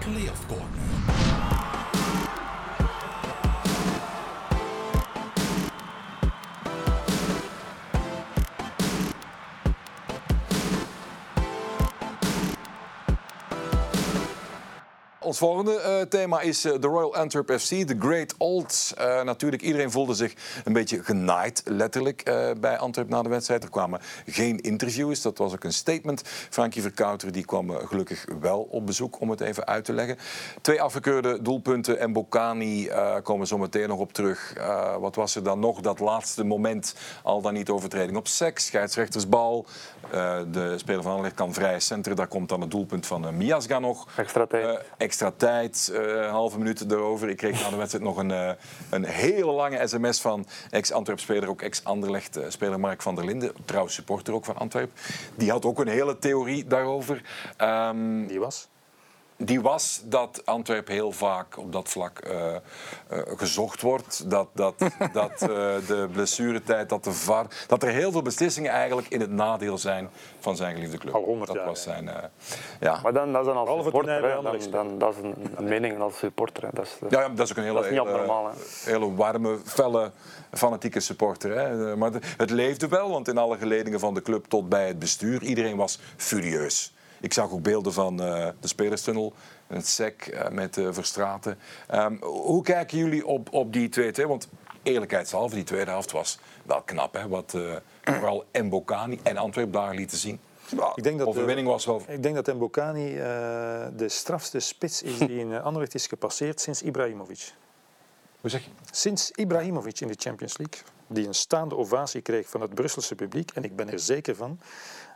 Playoff Corner. Ons volgende eh, thema is eh, de Royal Antwerp FC, de Great Old. Eh, natuurlijk, iedereen voelde zich een beetje genaaid, letterlijk, bij Antwerp na de wedstrijd. Er kwamen geen interviews, dat was ook een statement. Frankie Verkouter die kwam gelukkig wel op bezoek, om het even uit te leggen. Twee afgekeurde doelpunten en Bocani komen zo meteen nog op terug. Wat was er dan nog? Dat laatste moment, al dan niet overtreding op seks, scheidsrechtersbal. De speler van Anderlecht kan vrij centrum, daar komt dan het doelpunt van uh, Miasga nog. Extra tijd. Extra tijd, eh, halve minuut erover. Ik kreeg na de wedstrijd nog een, eh, een hele lange sms van ex-Antwerp-speler, ook ex-Anderlecht-speler Mark van der Linden. Trouwens, supporter ook van Antwerp. Die had ook een hele theorie daarover. Ehm, Die was. Die was dat Antwerp heel vaak op dat vlak eh, eh, gezocht wordt. Dat, dat, dat eh, de blessuretijd, dat de VAR... Dat er heel veel beslissingen eigenlijk in het nadeel zijn van zijn geliefde club. Al 100 dat jaar, was ja. zijn... eh, ja. Maar dan, dat is dan als supporter, hè. Dan, dan, dat is een, een mening als supporter. Hè. Dat is, Ja, ja, dat is ook een hele, hele, abnormaal, hele warme, felle, fanatieke supporter. Hè. Maar de- het leefde wel, want in alle geledingen van de club tot bij het bestuur, iedereen was furieus. Ik zag ook beelden van eh, de spelerstunnel, het SEC eh, met uh, Verstraten. Ehm, hoe kijken jullie op, op die 2-2? Want eerlijkheidshalve, die tweede helft was wel knap. Hè? Wat eh, vooral Mbokani en Antwerp daar lieten zien. Ik denk dat de- overwinning was wel... Ik denk dat Mbokani eh, de strafste spits is die in eh, Anderlecht is gepasseerd sinds Ibrahimovic. Hoe zeg je? Sinds Ibrahimovic in de Champions League, die een staande ovatie kreeg van het Brusselse publiek, en ik ben er zeker van,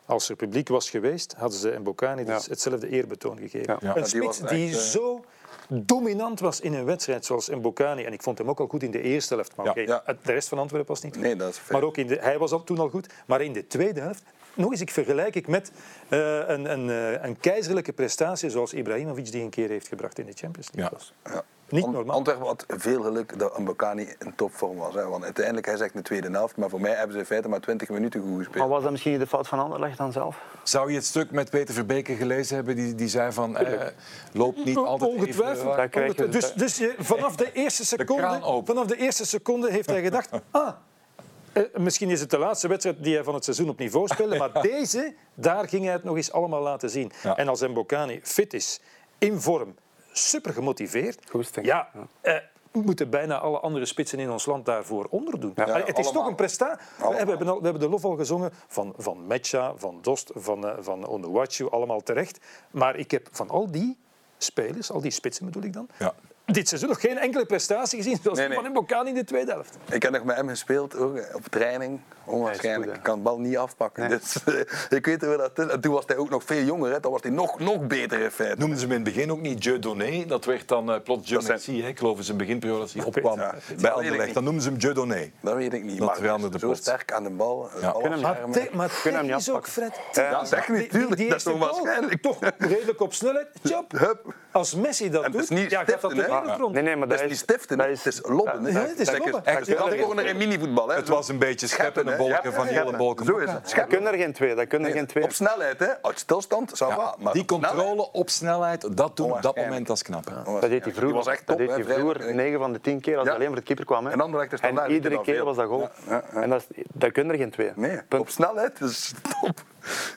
als er publiek was geweest, hadden ze Mbokani dus Ja. hetzelfde eerbetoon gegeven. Ja. Een die spits was die echt, eh, zo dominant was in een wedstrijd zoals Mbokani, en ik vond hem ook al goed in de eerste helft, maar Ja. Ja. de rest van Antwerpen was niet goed. Nee, dat is. Maar ook in de, hij was al, toen al goed. Maar in de tweede helft, nog eens, ik vergelijk ik met eh, een, een, eh, een keizerlijke prestatie zoals Ibrahimovic die een keer heeft gebracht in de Champions League. Ja. Niet normaal. Antwerpen had veel geluk dat Mbokani in topvorm was. Hè. Want uiteindelijk, hij zegt in de tweede helft, maar voor mij hebben ze in feite maar 20 minuten goed Maar gespeeld. was dat misschien de fout van Anderlecht dan zelf? Zou je het stuk met Peter Verbeke gelezen hebben? Die, die zei van, eh, loopt niet altijd even... Ongetwijfeld. Daar krijg je- Ongetwijfeld. Dus, dus je- vanaf de eerste seconde, vanaf de eerste seconde heeft hij gedacht, ah, eh, misschien is het de laatste wedstrijd die hij van het seizoen op niveau speelde, maar deze, daar ging hij het nog eens allemaal laten zien. Ja. En als Mbokani fit is, in vorm, super gemotiveerd, Goesting. ja, eh, moeten bijna alle andere spitsen in ons land daarvoor onderdoen. Ja, Allee, het is allemaal. toch een prestatie. We hebben, al- we hebben de lof al gezongen van, van Mecha, van Dost, van, eh, van Onuachu, allemaal terecht. Maar ik heb van al die spelers, al die spitsen bedoel ik dan, Ja. Dit seizoen nog geen enkele prestatie gezien zoals Nee, die nee. van Mbokani in de tweede helft. Ik heb nog met hem gespeeld, ook, op training. Onwaarschijnlijk. ik kan de bal niet afpakken. Dus, ik weet hoe dat is. En toen was hij ook nog veel jonger. Hè. Dan was hij nog, nog beter in feite. Noemden ze hem in het begin ook niet Dieu Donné. Dat werd dan eh, plots Dieu zijn- Messi. hè. Ik geloof in zijn beginperiode als hij opkwam Ja, bij Anderlecht. Dan noemden ze hem Dieu Donné. Dat weet ik niet. Dat maar veranderde zo sterk aan de bal. Ja. alles Kunnen hem. Maar, te, maar Kunnen hem niet technisch ook, afpakken. Fred. Ja, technisch, Die- die- tuurlijk. die Dat is eerste toch goal, waarschijnlijk. Toch redelijk op snelheid. Hup. Als Messi dat doet, ja, gaat dat? Wereld rond. Nee, nee, maar Dat dat is niet stiften, dat het is lobben. hè. Ja, het is lobben. Echt, Dat is gewoon in minivoetbal. Hè. Het was een beetje scheppen en bolken Ja, van ja, hele ja. bolken. Zo is het. Dat kunnen er geen twee. Dat kunnen er geen twee. Op snelheid, hè? Uit stilstand, Ja. Maar die controle op snelheid, dat doen op dat moment, dat is knap. Dat deed hij vroeger, Die was echt dat deed hij vroeger 9 van de 10 keer als Ja. hij alleen voor de keeper kwam. Hè. En en iedere keer was dat goal. Ja, ja, ja. En dat, kunnen er geen twee. Nee, op snelheid is top.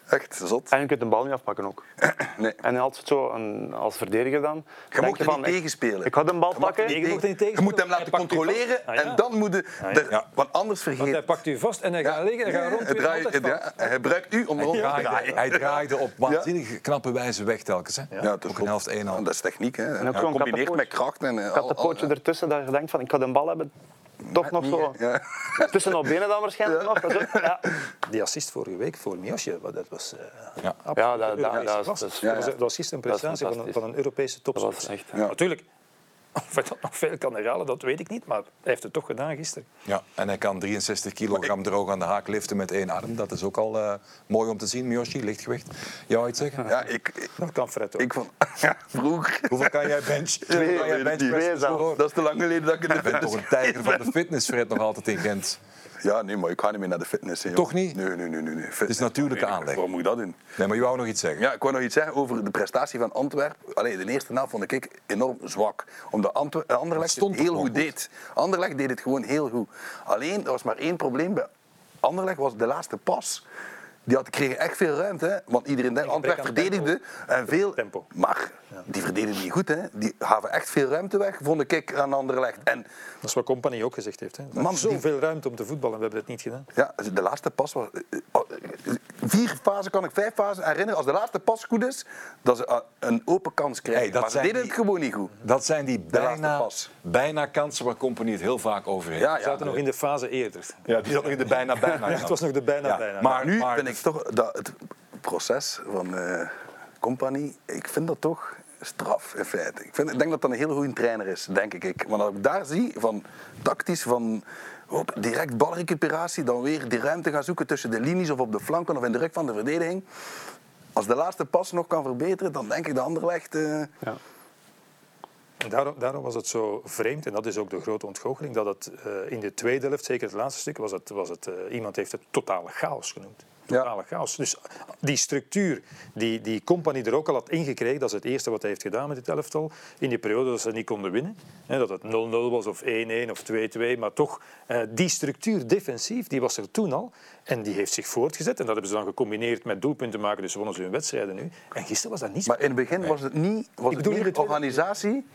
Echt zot. En je kunt de bal niet afpakken ook. Nee. En altijd zo een, als verdediger dan. Je mocht van, niet ik- tegenspelen. Ik had een bal Je pakken. Je niet Je moet hem laten Hij controleren. Ah, ja. en dan moet je... er- Ja. Want anders Want hij vergeet... pakt u vast en hij gaat liggen en gaat rond. draai- ja, hij gebruikt u om rond te draaien. hij draaide op waanzinnig knappe wijze weg telkens. Hè. Ja, Ook een helft 1 Ja, al. Dat is techniek, hè. En ook Combineert met kracht en... eh, had pootje ertussen dat je denkt van ik ga een bal hebben. Toch nog zo. Ja. Tussen op benen dan waarschijnlijk nog. Dat is ook- ja. Die assist vorige week voor Miosje, dat was eh Ja. absoluut Ja, dat- dat- dat was- Dat was gisteren een prestatie van van een Europese Dat topspits. was echt... Ja. Natuurlijk, of hij dat nog veel kan herhalen, dat weet ik niet, maar hij heeft het toch gedaan gisteren. Ja, en hij kan 63 kilogram droog aan de haak liften met één arm. Dat is ook al eh, mooi om te zien, Miyoshi, lichtgewicht. Jou iets zeggen? Ja, ik, ik, Dat kan Fred ook. ik vond... Ja, vroeger... Hoeveel kan jij bench? Twee, kan jij benchpressen? Twee zelfs. Dat is te lang geleden dat ik in de Je bent toch een tijger van de fitness, Fred, nog altijd in Gent. Ja, nee, maar ik ga niet meer naar de fitness. hè, Toch niet? Nee, nee, nee. nee, nee. Het is natuurlijke Nee, aanleg. Waarom moet ik dat doen? Nee, maar je wou nog iets zeggen. Ja, ik wou nog iets zeggen over de prestatie van Antwerpen. Allee, de eerste helft vond ik enorm zwak. Omdat Antwer eh, Anderlecht stond het heel goed. deed. Anderlecht deed het gewoon heel goed. Alleen, er was maar één probleem bij Anderlecht, was de laatste pas. Die had, kreeg echt veel ruimte, hè, want iedereen denkt, gebrek Antwerpen verdedigde en veel. Tempo. Maar die verdedigden niet goed, hè. Die gaven echt veel ruimte weg, vond ik aan Anderlecht. En Dat is wat Company ook gezegd heeft. Hè. Man, die- zoveel ruimte om te voetballen, we hebben het niet gedaan. Ja, de laatste pas was. Vier fasen kan ik vijf fasen herinneren. Als de laatste pas goed is, dat ze eh, een open kans krijgen. Hey, dat maar ze deden die- het gewoon niet goed. Dat zijn die bijna, pas. bijna kansen waar Company het heel vaak over heeft. Ja, zaten nog in de fase eerder. Ja, die zat nog in de bijna bijna. Ja, het was nog de bijna Ja, bijna. Maar, nu ik toch dat het proces van eh Company, ik vind dat toch straf in feite. Ik, vind, ik denk dat dat een heel goede trainer is, denk ik. Want als ik daar zie, van tactisch, van hop, direct balrecuperatie, dan weer die ruimte gaan zoeken tussen de linies of op de flanken of in de rug van de verdediging. Als de laatste pas nog kan verbeteren, dan denk ik de Anderlecht... eh Ja. En daarom, daarom was het zo vreemd, en dat is ook de grote ontgoocheling, dat het eh, in de tweede helft, zeker het laatste stuk, was het, was het iemand heeft het totale chaos genoemd. Ja. Chaos. Dus die structuur die, die Company er ook al had ingekregen, dat is het eerste wat hij heeft gedaan met dit elftal, in die periode dat ze niet konden winnen. Hè, dat het 0-0 was of 1-1 of 2-2, maar toch, eh, die structuur defensief, die was er toen al. En die heeft zich voortgezet. En dat hebben ze dan gecombineerd met doelpunten maken, dus wonnen ze hun wedstrijden nu. En gisteren was dat niet zo. Maar in het begin was het niet was het meer de tweede- organisatie.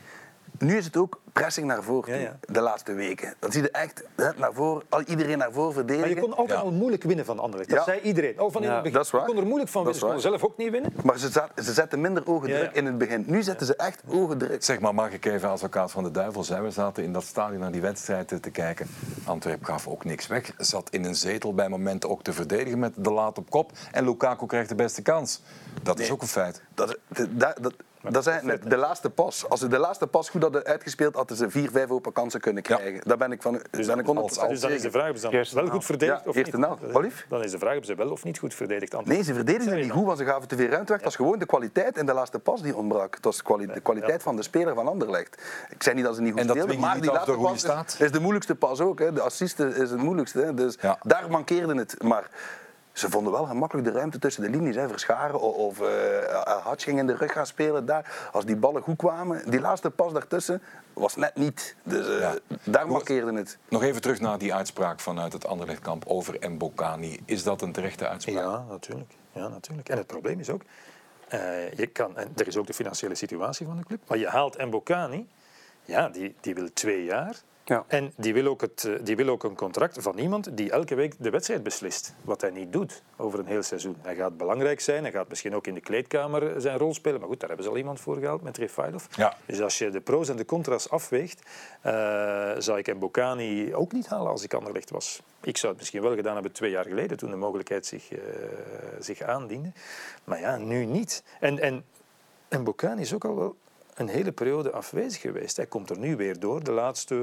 Nu is het ook pressing naar voren toe, Ja, ja. de laatste weken. Dat zie je echt hè, naar voren, al iedereen naar voren Maar je verdedigen. kon altijd Ja. al moeilijk winnen van Anderlecht. Dat Ja. zei iedereen. Al van in het begin. dat is waar. Je kon er moeilijk van winnen. Ze konden zelf ook niet winnen. Maar ze, zat- ze zetten minder ogen druk ja. in het begin. Nu zetten ze echt ogen druk. Zeg maar, mag ik even advocaat van de duivel zijn? We zaten in dat stadion naar die wedstrijd te- kijken. Antwerp gaf ook niks weg. Zat in een zetel bij momenten ook te verdedigen met de laat op kop. En Lukaku krijgt de beste kans. Dat is ook een feit. Dat, dat, dat, dat, dat zijn net de laatste pas. Als ze de laatste pas goed hadden uitgespeeld, hadden ze vier, vijf open kansen kunnen krijgen. Daar ben ik van Dus, ben ik 100% dus dan is de vraag, hebben ze dan wel goed verdedigd Ja, of eerste niet? lief? Dan is de vraag, hebben ze wel of niet goed verdedigd? Nee, ze verdedigden niet goed, want ze gaven te veel ruimte weg. Dat was gewoon de kwaliteit in de laatste pas die ontbrak. Het was de, kwali- de kwaliteit van de speler van Anderlecht. Ik zei niet dat ze niet goed En dat speelden, maar die laatste pas is, is de moeilijkste pas ook. Hè. De assist is het moeilijkste. Hè. Dus Ja. daar mankeerde het. Maar ze vonden wel gemakkelijk de ruimte tussen de linies. Hè. Verscharen of uh, ging in de rug gaan spelen daar. Als die ballen goed kwamen, die laatste pas daartussen was net niet. Dus eh, Ja. daar Goed. mankeerde het. Nog even terug naar die uitspraak vanuit het Anderlechtkamp over Mbokani. Is dat een terechte uitspraak? Ja, natuurlijk. ja, natuurlijk. En het probleem is ook, eh, je kan, en er is ook de financiële situatie van de club, maar je haalt Mbokani, ja, die, die wil twee jaar. Ja. En die wil, ook het, eh, die wil ook een contract van iemand die elke week de wedstrijd beslist. Wat hij niet doet over een heel seizoen. Hij gaat belangrijk zijn, hij gaat misschien ook in de kleedkamer zijn rol spelen. Maar goed, daar hebben ze al iemand voor gehaald met Refailov. Ja. Dus als je de pro's en de contra's afweegt, eh, zou ik Mbokani ook niet halen als ik Anderlecht was. Ik zou het misschien wel gedaan hebben twee jaar geleden, toen de mogelijkheid zich, eh, zich aandiende. Maar ja, nu niet. En, en Mbokani is ook al wel een hele periode afwezig geweest. Hij komt er nu weer door, de laatste eh,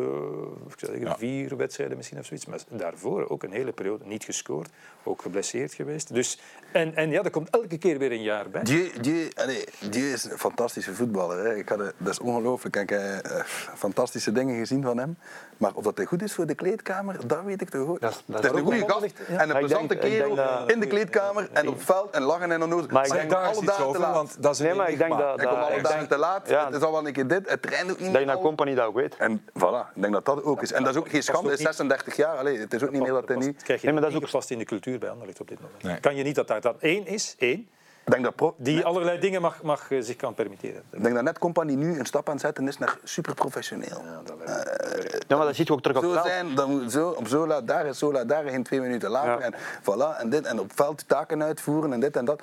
ik zou zeggen, Ja. vier wedstrijden misschien of zoiets. Maar daarvoor ook een hele periode niet gescoord, ook geblesseerd geweest. Dus, en, en ja, er komt elke keer weer een jaar bij. Dieu, Dieu, allee, Dieu is een fantastische voetballer. Hè. Ik had, het- dat is ongelooflijk. Ik heb eh, fantastische dingen gezien van hem. Maar of dat hij goed is voor de kleedkamer, dat weet ik toch ook. Dat is- dat het is is een goede gast ja. en een plezante kerel denk dat- in de kleedkamer en op het veld en lachen en onnozel. Maar ik Hij denk- komt daar is alle iets dagen te over, laat. want dat is een Nee, maar ik denk dat- Hij komt alle ik dagen denk- te laat. Het is al wel een keer dit. Het traint ook niet dat al. Company dat ook weet. En voilà, ik denk dat dat ook is. En dat is ook geen schande. Hij is 36 jaar. Allee, het is ook niet meer dat hij niet... krijg je Nee, maar dat is ook- gepast in de cultuur bij Anderlecht op dit moment. Nee. Kan je niet dat daar dat één is, één, Ik denk dat, pro... die allerlei dingen mag, mag, eh, zich kan permitteren. ik denk dat net Company nu een stap aan het zetten is naar superprofessioneel. Ja, dat werkt. Ja, maar dat ziet je ook terug op het Zo veld. zijn, dan moet zo, op zo laat daar, zo laat daar, geen twee minuten later. Ja. En, voilà, en, dit, en op veld taken uitvoeren en dit en dat.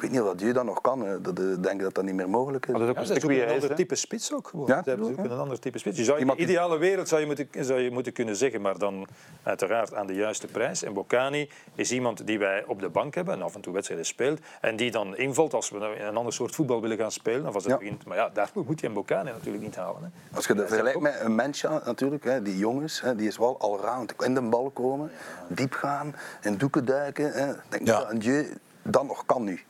Ik weet niet of dat je dat nog kan. Dat, eh, denk ik dat dat niet meer mogelijk is. Maar dat is ook Ja, een stuk is. ander type spits ook. Gewoon. Ja, Ze hebben ook, een ander type spits. Je zou in de ideale wereld zou je, moeten, zou je moeten kunnen zeggen, maar dan uiteraard aan de juiste prijs. En Bocani is iemand die wij op de bank hebben en af en toe wedstrijden speelt. En die dan invalt als we nou in een ander soort voetbal willen gaan spelen. Of als het Ja. begint. Maar ja, daarvoor moet je een Bocani natuurlijk niet halen. Hè. Als je dat vergelijkt met een mensje natuurlijk, hè, die jong is, hè, die is wel al round. In de bal komen, diep gaan, in doeken duiken. Hè. Ik denk Ja. dat een Dieu dat nog kan nu.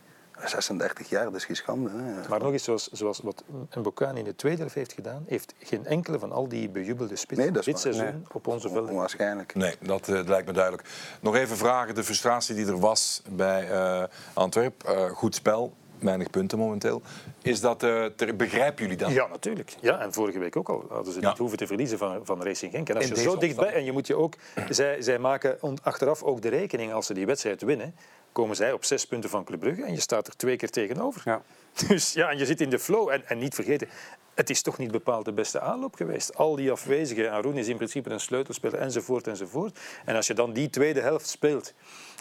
36 jaar, dat is geen schande. Hè. Maar nog eens, zoals, zoals wat Mbokani in de tweede helft heeft gedaan, heeft geen enkele van al die bejubelde spitsen Nee, dat is dit seizoen op onze velden. Onwaarschijnlijk. Nee, dat eh, lijkt me duidelijk. Nog even vragen, de frustratie die er was bij eh Antwerp. Eh, goed spel, weinig punten momenteel. Is dat, eh, ter- begrijpen jullie dat? Ja, natuurlijk. Ja, en vorige week ook al hadden ze Ja. niet hoeven te verliezen van, van Racing Genk. En als In je zo dichtbij, en je moet je ook, zij, zij maken on- achteraf ook de rekening als ze die wedstrijd winnen, komen zij op zes punten van Club Brugge en je staat er twee keer tegenover. Ja. Dus ja, en je zit in de flow. En, en niet vergeten, het is toch niet bepaald de beste aanloop geweest. Al die afwezigen, Arun is in principe een sleutelspeler, enzovoort, enzovoort. En als je dan die tweede helft speelt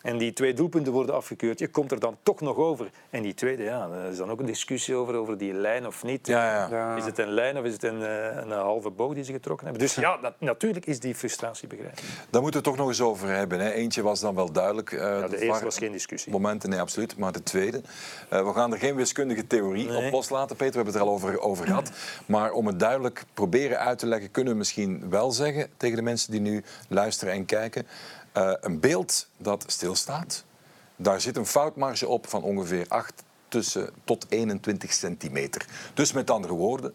en die twee doelpunten worden afgekeurd, je komt er dan toch nog over. En die tweede, ja, er is dan ook een discussie over, over die lijn of niet. Ja, ja. Ja. Is het een lijn of is het een, eh, een halve boog die ze getrokken hebben? Dus ja, dat- natuurlijk is die frustratie begrijpelijk. Daar moeten we het toch nog eens over hebben. Hè. Eentje was dan wel duidelijk. eh, Ja, de eerste VAR was geen discussie. Momenten, nee, absoluut. Maar de tweede. eh, we gaan er geen wiskundige theorie Nee. op loslaten, Peter. We hebben het er al over, over gehad. Maar om het duidelijk proberen uit te leggen, kunnen we misschien wel zeggen tegen de mensen die nu luisteren en kijken. Eh, een beeld dat stilstaat. Daar zit een foutmarge op van ongeveer 8 tussen, tot 21 centimeter. Dus met andere woorden,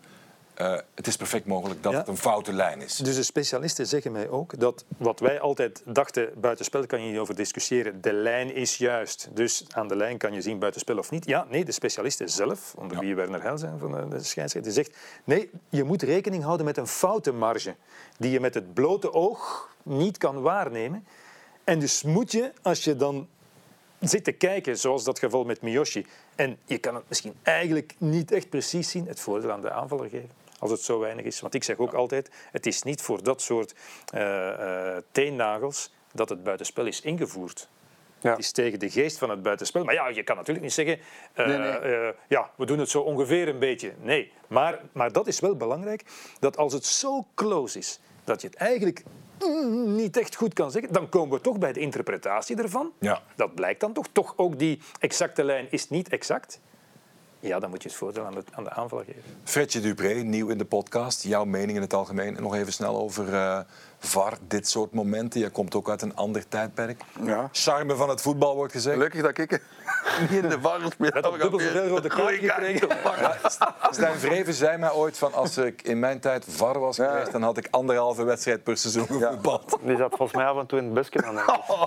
eh, het is perfect mogelijk dat Ja. het een foute lijn is. Dus de specialisten zeggen mij ook dat wat wij altijd dachten, buitenspel kan je niet over discussiëren, de lijn is juist. Dus aan de lijn kan je zien buitenspel of niet. Ja, nee, de specialisten zelf, onder wie Werner Heil zijn van de- scheidsrechter, zegt nee, je moet rekening houden met een foutenmarge die je met het blote oog niet kan waarnemen. En dus moet je, als je dan zit te kijken, zoals dat geval met Miyoshi, en je kan het misschien eigenlijk niet echt precies zien, het voordeel aan de aanvaller geven. Als het zo weinig is. Want ik zeg ook altijd, het is niet voor dat soort eh, eh, teennagels dat het buitenspel is ingevoerd. Ja. Het is tegen de geest van het buitenspel. Maar ja, je kan natuurlijk niet zeggen, eh, Nee, nee. ja, we doen het zo ongeveer een beetje. Nee, maar, maar dat is wel belangrijk, dat als het zo close is, dat je het eigenlijk mm, niet echt goed kan zeggen, dan komen we toch bij de interpretatie ervan. Ja. Dat blijkt dan toch. Toch ook die exacte lijn is niet exact. Ja, dan moet je het voordeel aan de, aan de aanvaller geven. Fredje Dupré, nieuw in de podcast. Jouw mening in het algemeen. En nog even snel over eh, VAR, dit soort momenten. Jij komt ook uit een ander tijdperk. Ja. Charme van het voetbal wordt gezegd. Gelukkig dat ik niet in de VAR speel. Net op dubbel rode kaarten gekregen. Stijn Vreven zei mij ooit van als ik in mijn tijd VAR was Ja. geweest, dan had ik anderhalve wedstrijd per seizoen gevoetbald. Die zat volgens mij af en toe in het busje ik.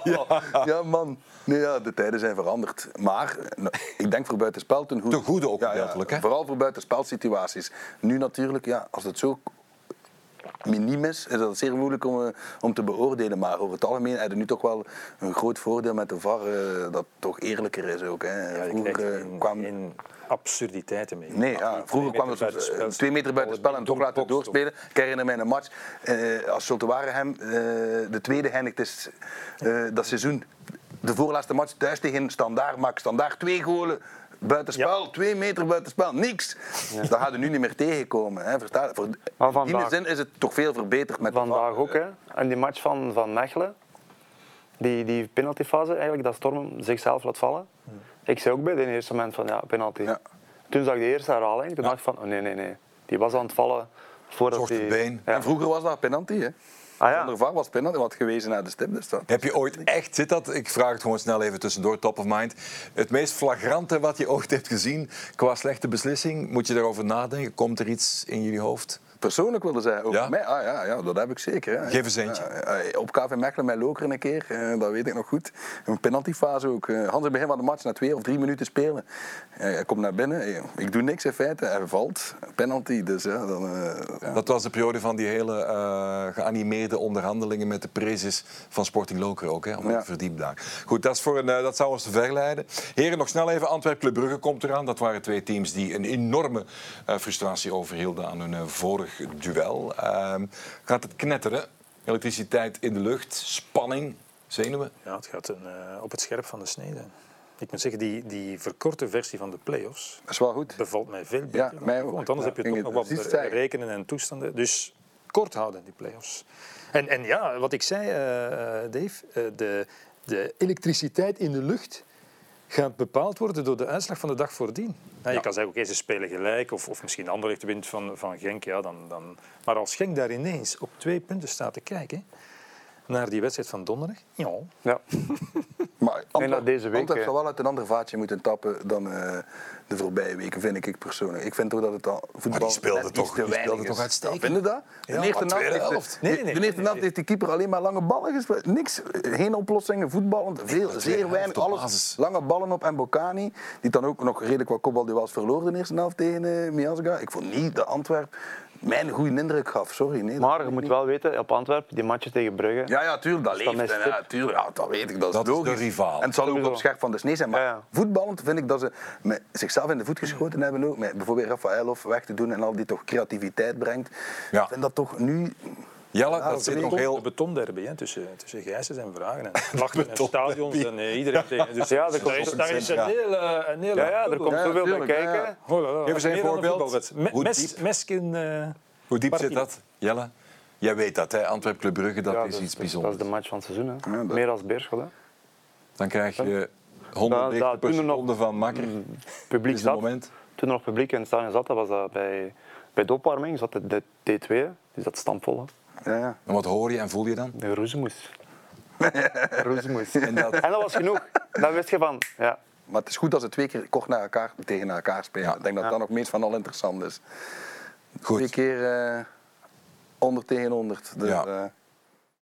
Ja, man. Nee, ja, de tijden zijn veranderd. Maar nou, ik denk voor buitenspel ten goede. Ten goede ook gedeeltelijk, hè? Vooral voor buitenspelsituaties. Nu natuurlijk, ja, als het zo miniem is, is dat zeer moeilijk om, eh, om te beoordelen. Maar over het algemeen heb je nu toch wel een groot voordeel met de VAR, eh, dat toch eerlijker is ook. Hè. Ja, Vroeger krijgt eh, kwam... absurditeiten mee. Nee, ja, vroeger kwam het twee meter buiten spel en toch laten doorspelen. Ik herinner mij een match, eh, als Zulte Waregem eh, de tweede eindigt is eh, dat seizoen. De voorlaatste match thuis tegen Standaard maakt Standaard twee golen. Buitenspel, twee meter buitenspel, niks. Dat gaat er nu niet meer tegenkomen. Hè, versta? Voor, Maar in die zin is het toch veel verbeterd met Vandaag ook, hè. En die match van, van Mechelen, die, die penaltyfase eigenlijk, dat Storm zichzelf laat vallen. Ik zei ook bij de eerste moment van ja, penalty. Ja. Toen zag ik de eerste herhaling, toen dacht ik van oh, nee, nee, nee. Die was aan het vallen voordat die... been. Ja. En vroeger was dat penalty. Hè. Ah, ja. Zonder VAR was penalty, wat gewezen naar de stip. Dus dat. Heb je ooit echt, zit dat, ik vraag het gewoon snel even tussendoor, top of mind, het meest flagrante wat je ooit hebt gezien qua slechte beslissing? Moet je daarover nadenken? Komt er iets in jullie hoofd? Persoonlijk wilde zij over Ja? mij. Ah ja, ja, dat heb ik zeker. Hè. Geef eens eentje. Ja, ja, op KV Mechelen met Lokeren een keer, eh, dat weet ik nog goed. Een penaltyfase ook. Eh, Hans in het begin van de match, na twee of drie minuten spelen. Hij komt naar binnen, eh, ik doe niks in feite, hij valt. Penalty, dus ja, dan... eh, ja. Dat was de periode van die hele eh, geanimeerde onderhandelingen met de prezes van Sporting Lokeren ook, hè, om Ja. te verdiepen daar. Goed, dat, is voor een, eh, dat zou ons te ver leiden. Heren, nog snel even, Antwerp Club Brugge komt eraan. Dat waren twee teams die een enorme eh, frustratie overhielden aan hun eh, duel. Ehm, gaat het knetteren? Elektriciteit in de lucht, spanning, zenuwen? Ja, het gaat een, eh, op het scherp van de snede. Ik moet zeggen, die, die verkorte versie van de play-offs Dat is wel goed. bevalt mij veel beter. Ja, mij ook. Want anders Ja, heb je toch nog wat rekenen en toestanden. Dus kort houden, die play-offs. En, en ja, wat ik zei, eh, eh, Dave, de, de elektriciteit in de lucht gaat bepaald worden door de uitslag van de dag voordien. Ja, je kan zeggen, oké, ze spelen gelijk, of, of misschien Anderlecht wint van, van Genk. Ja, dan, dan... Maar als Genk daar ineens op twee punten staat te kijken naar die wedstrijd van donderdag, ja, Ja. Maar Antwerp, deze week, Antwerp zou wel uit een ander vaatje moeten tappen dan eh, de voorbije weken, vind ik persoonlijk. Ik vind toch dat het al voetbal die speelde toch- iets te die weinig speelde is. toch uitstekend? Ja, Vind je dat? De eerste maar helft tweede heeft de- helft. Nee, de- nee, de eerste helft heeft die keeper alleen maar lange ballen gespeeld. Niks, geen oplossingen, voetballend, veel, zeer weinig. Alles lange ballen op en Bocani, die dan ook nog redelijk wat kopbalduels verloor de eerste helft tegen eh Miasga. Ik vond niet dat Antwerp mij een goede indruk gaf, sorry. Nee, dat Maar je ik moet niet. wel weten, op Antwerpen, die matches tegen Brugge. Ja, ja, tuurlijk, dat dat leeft. stip? ja, tuurlijk, ja, dat weet ik, dat is Dat is de logisch. rivaal. En het zal ook op scherp van de snee zijn. Maar Ja, ja. voetballend vind ik dat ze met zichzelf in de voet geschoten hebben ook. Met bijvoorbeeld Rafaelov weg te doen en al die toch creativiteit brengt. Ja. Ik vind dat toch nu... Jelle, Ja, dat zit de nog De heel... betonderby hè, tussen, tussen Gijsens en Vragen. En lachen en betonderby. stadions en eh, iedereen tegen. Dus Ja, dat daar is, komt- daar is een Ja. hele... Een hele Ja, ja, er komt Ja, zoveel bij ja, kijken. ja. Geef eens een voorbeeld. Meskin... eh, Hoe diep zit dat, Jelle? Jij weet dat, hè? Antwerp Club Brugge, dat Ja, is iets Dat bijzonders. is de match van het seizoen. Hè. Ja, dat- Meer als Beerschot. Hè. Dan krijg je 190 dat- per er seconde van Makker. Publiek is het zat. moment. Toen er nog publiek in het stadion zat, dat was dat bij, bij de opwarming. Zat de, de T2, die zat stampvol. Hè. Ja, ja. En wat hoor je en voel je dan? De roezemoes. roezemoes. En dat, En dat was genoeg. Dan wist je van, ja, Maar het is goed dat ze twee keer kort naar elkaar, tegen elkaar spelen. Ja. Ik denk dat Ja. dat nog meest van al interessant is. Twee goed. keer eh 100 tegen 100. Dus, Ja. eh,